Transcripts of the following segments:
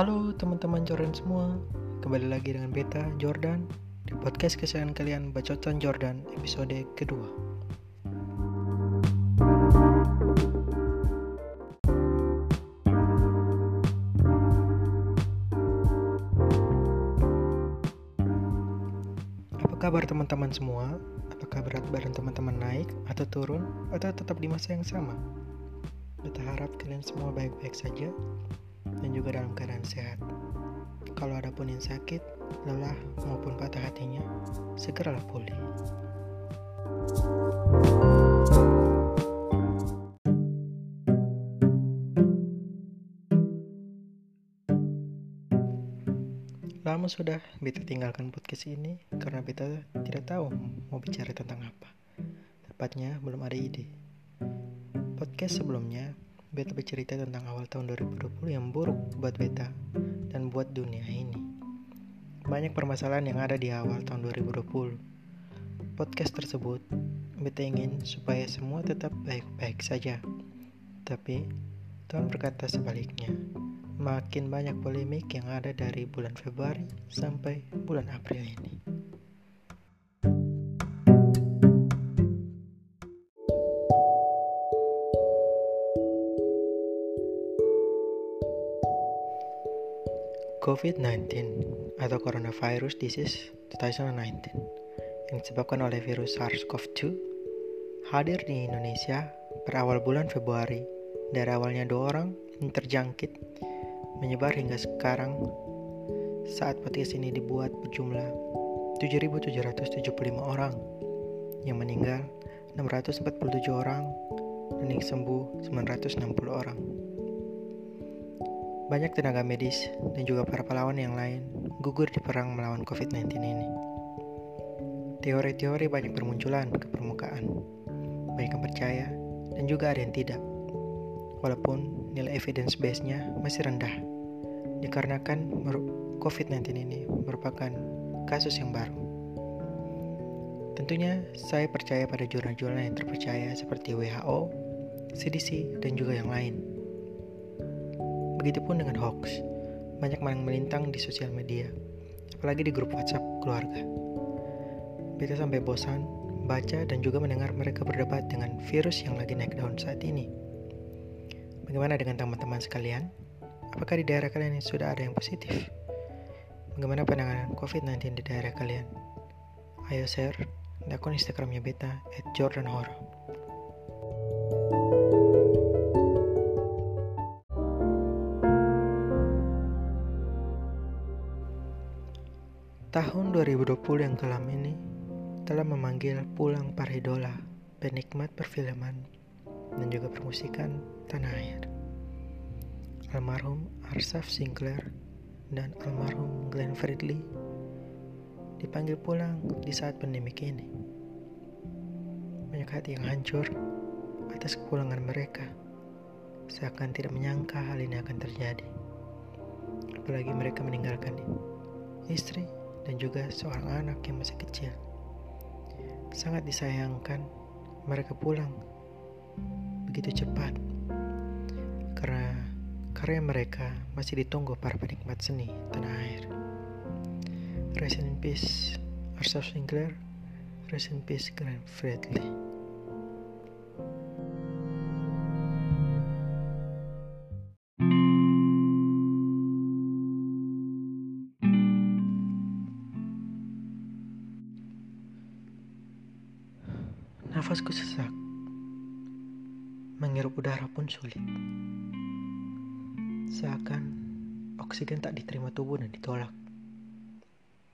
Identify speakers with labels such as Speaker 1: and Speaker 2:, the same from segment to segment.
Speaker 1: Halo teman-teman Jordan semua, kembali lagi dengan Beta Jordan di podcast kesayangan kalian Bacotan Jordan episode kedua. Apa kabar teman-teman semua? Apakah berat badan teman-teman naik atau turun atau tetap di masa yang sama? Beta harap kalian semua baik-baik saja dan juga dalam keadaan sehat. Kalau ada pun yang sakit, lelah maupun patah hatinya, segeralah pulih. Lama sudah Beta tinggalkan podcast ini karena Beta tidak tahu mau bicara tentang apa. Tepatnya belum ada ide. Podcast sebelumnya Beta bercerita tentang awal tahun 2020 yang buruk buat beta dan buat dunia ini. Banyak permasalahan yang ada di awal tahun 2020. Podcast tersebut, beta ingin supaya semua tetap baik-baik saja. Tapi, Tuhan berkata sebaliknya. Makin banyak polemik yang ada dari bulan Februari sampai bulan April ini. COVID-19 atau Coronavirus Disease 2019 yang disebabkan oleh virus SARS-CoV-2 hadir di Indonesia berawal bulan Februari dari awalnya dua orang yang terjangkit menyebar hingga sekarang saat podcast ini dibuat berjumlah 7.775 orang yang meninggal 647 orang dan yang sembuh 960 orang. Banyak tenaga medis dan juga para pahlawan yang lain gugur di perang melawan COVID-19 ini. Teori-teori banyak bermunculan ke permukaan. Banyak yang percaya dan juga ada yang tidak. Walaupun nilai evidence base-nya masih rendah. Dikarenakan COVID-19 ini merupakan kasus yang baru. Tentunya saya percaya pada jurnal-jurnal yang terpercaya seperti WHO, CDC, dan juga yang lain Begitupun dengan hoax. Banyak yang melintang di sosial media, apalagi di grup WhatsApp keluarga. Beta sampai bosan baca dan juga mendengar mereka berdebat dengan virus yang lagi naik daun saat ini. Bagaimana dengan teman-teman sekalian? Apakah di daerah kalian sudah ada yang positif? Bagaimana penanganan COVID-19 di daerah kalian? Ayo share di akun Instagramnya Beta at Jordan Horror. Tahun 2020 yang kelam ini telah memanggil pulang para idola, penikmat perfilman, dan juga permusikan tanah air. Almarhum Arsaf Sinclair dan almarhum Glenn Fredly dipanggil pulang di saat pandemi ini. Banyak hati yang hancur atas kepulangan mereka, seakan tidak menyangka hal ini akan terjadi. Apalagi mereka meninggalkan istri, dan juga seorang anak yang masih kecil. Sangat disayangkan mereka pulang begitu cepat karena karya mereka masih ditunggu para penikmat seni tanah air. Rest in peace, Arsaf Sinclair. Rest in peace, Glenn Fredly. Nafasku sesak. Menghirup udara pun sulit. Seakan oksigen tak diterima tubuh dan ditolak.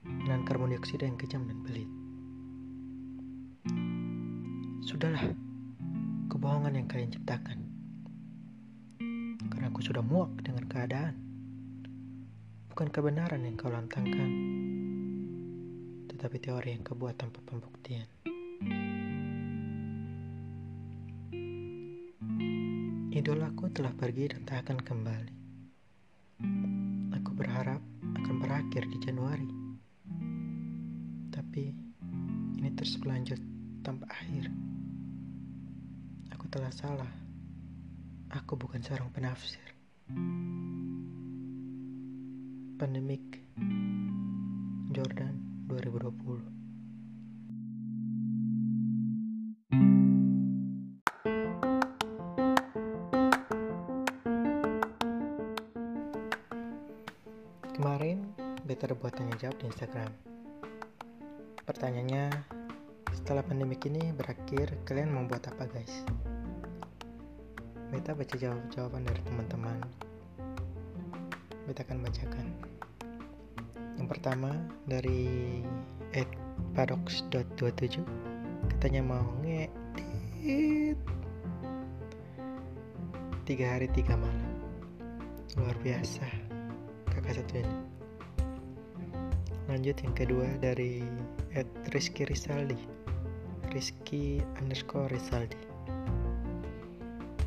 Speaker 1: Dengan karbon dioksida yang kejam dan pelit. Sudahlah, kebohongan yang kalian ciptakan. Karena aku sudah muak dengan keadaan. Bukan kebenaran yang kau lantangkan, tetapi teori yang kau buat tanpa pembuktian. Idolaku telah pergi dan tak akan kembali. Aku berharap akan berakhir di Januari. Tapi ini terus berlanjut tanpa akhir. Aku telah salah. Aku bukan seorang penafsir. Pandemik Jordan 2020 Kemarin beta buat tanya jawab di Instagram. Pertanyaannya Setelah pandemik ini berakhir Kalian mau buat apa guys? Beta baca jawab-jawaban dari teman-teman. Beta akan bacakan. Yang pertama dari Ed paradox.27 Katanya mau ngedit. Tiga hari tiga malam. Luar biasa kakak satu ini lanjut yang kedua dari Ed Rizky Rizaldi. Rizky underscore Rizaldi.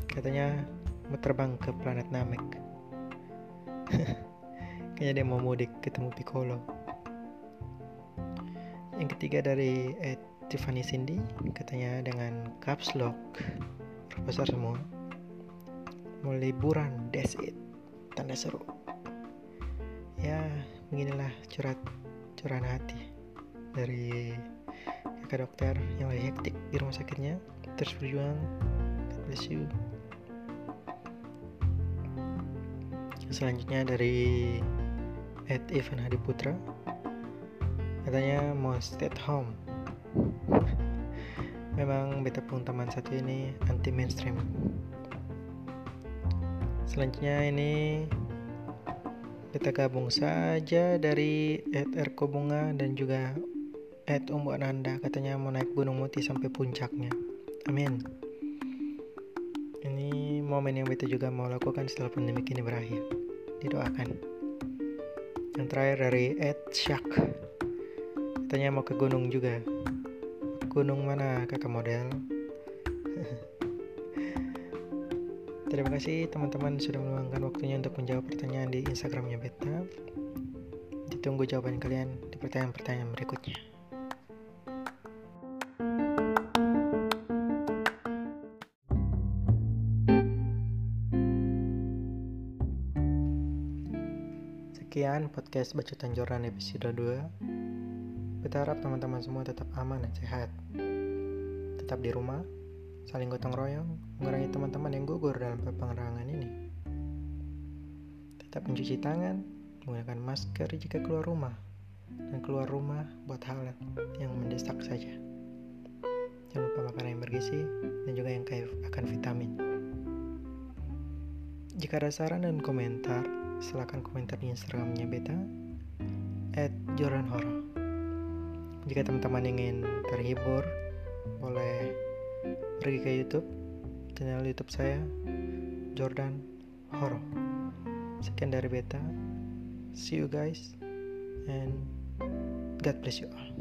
Speaker 1: Katanya mau terbang ke planet Namek. Kayaknya dia mau mudik ketemu Piccolo. Yang ketiga dari Ed Tiffany Cindy katanya dengan caps lock profesor semua. Mau liburan that's it. Tanda seru ya beginilah curhat curahan hati dari kakak dokter yang lagi hektik di rumah sakitnya. Terus berjuang God bless you. Selanjutnya dari Ed Ivan Hadi Putra. Katanya mau stay at home. Memang beta pun teman satu ini anti mainstream. Selanjutnya ini kita gabung saja dari Ed Erko Bunga dan juga Ed Umbu Ananda katanya mau naik Gunung Muti sampai puncaknya. Amin. Ini momen yang beta juga mau lakukan setelah pandemi ini berakhir. Didoakan. Yang terakhir dari Ed Syak. Katanya mau ke gunung juga. Gunung mana kakak model? Terima kasih teman-teman sudah meluangkan waktunya untuk menjawab pertanyaan di Instagramnya Beta. Ditunggu jawaban kalian di pertanyaan-pertanyaan berikutnya. Sekian podcast Bacotan Joran episode 2. Beta harap teman-teman semua tetap aman dan sehat. Tetap di rumah, saling gotong royong, mengurangi teman-teman yang gugur dalam peperangan ini. Tetap mencuci tangan, menggunakan masker jika keluar rumah, dan keluar rumah buat hal yang mendesak saja. Jangan lupa makan yang bergizi dan juga yang kaya akan vitamin. Jika ada saran dan komentar, silakan komentar di Instagramnya Beta at. Jika teman-teman ingin terhibur, pergi ke YouTube, channel YouTube saya Jordan Horo. Sekian dari Beta. See you guys and God bless you all.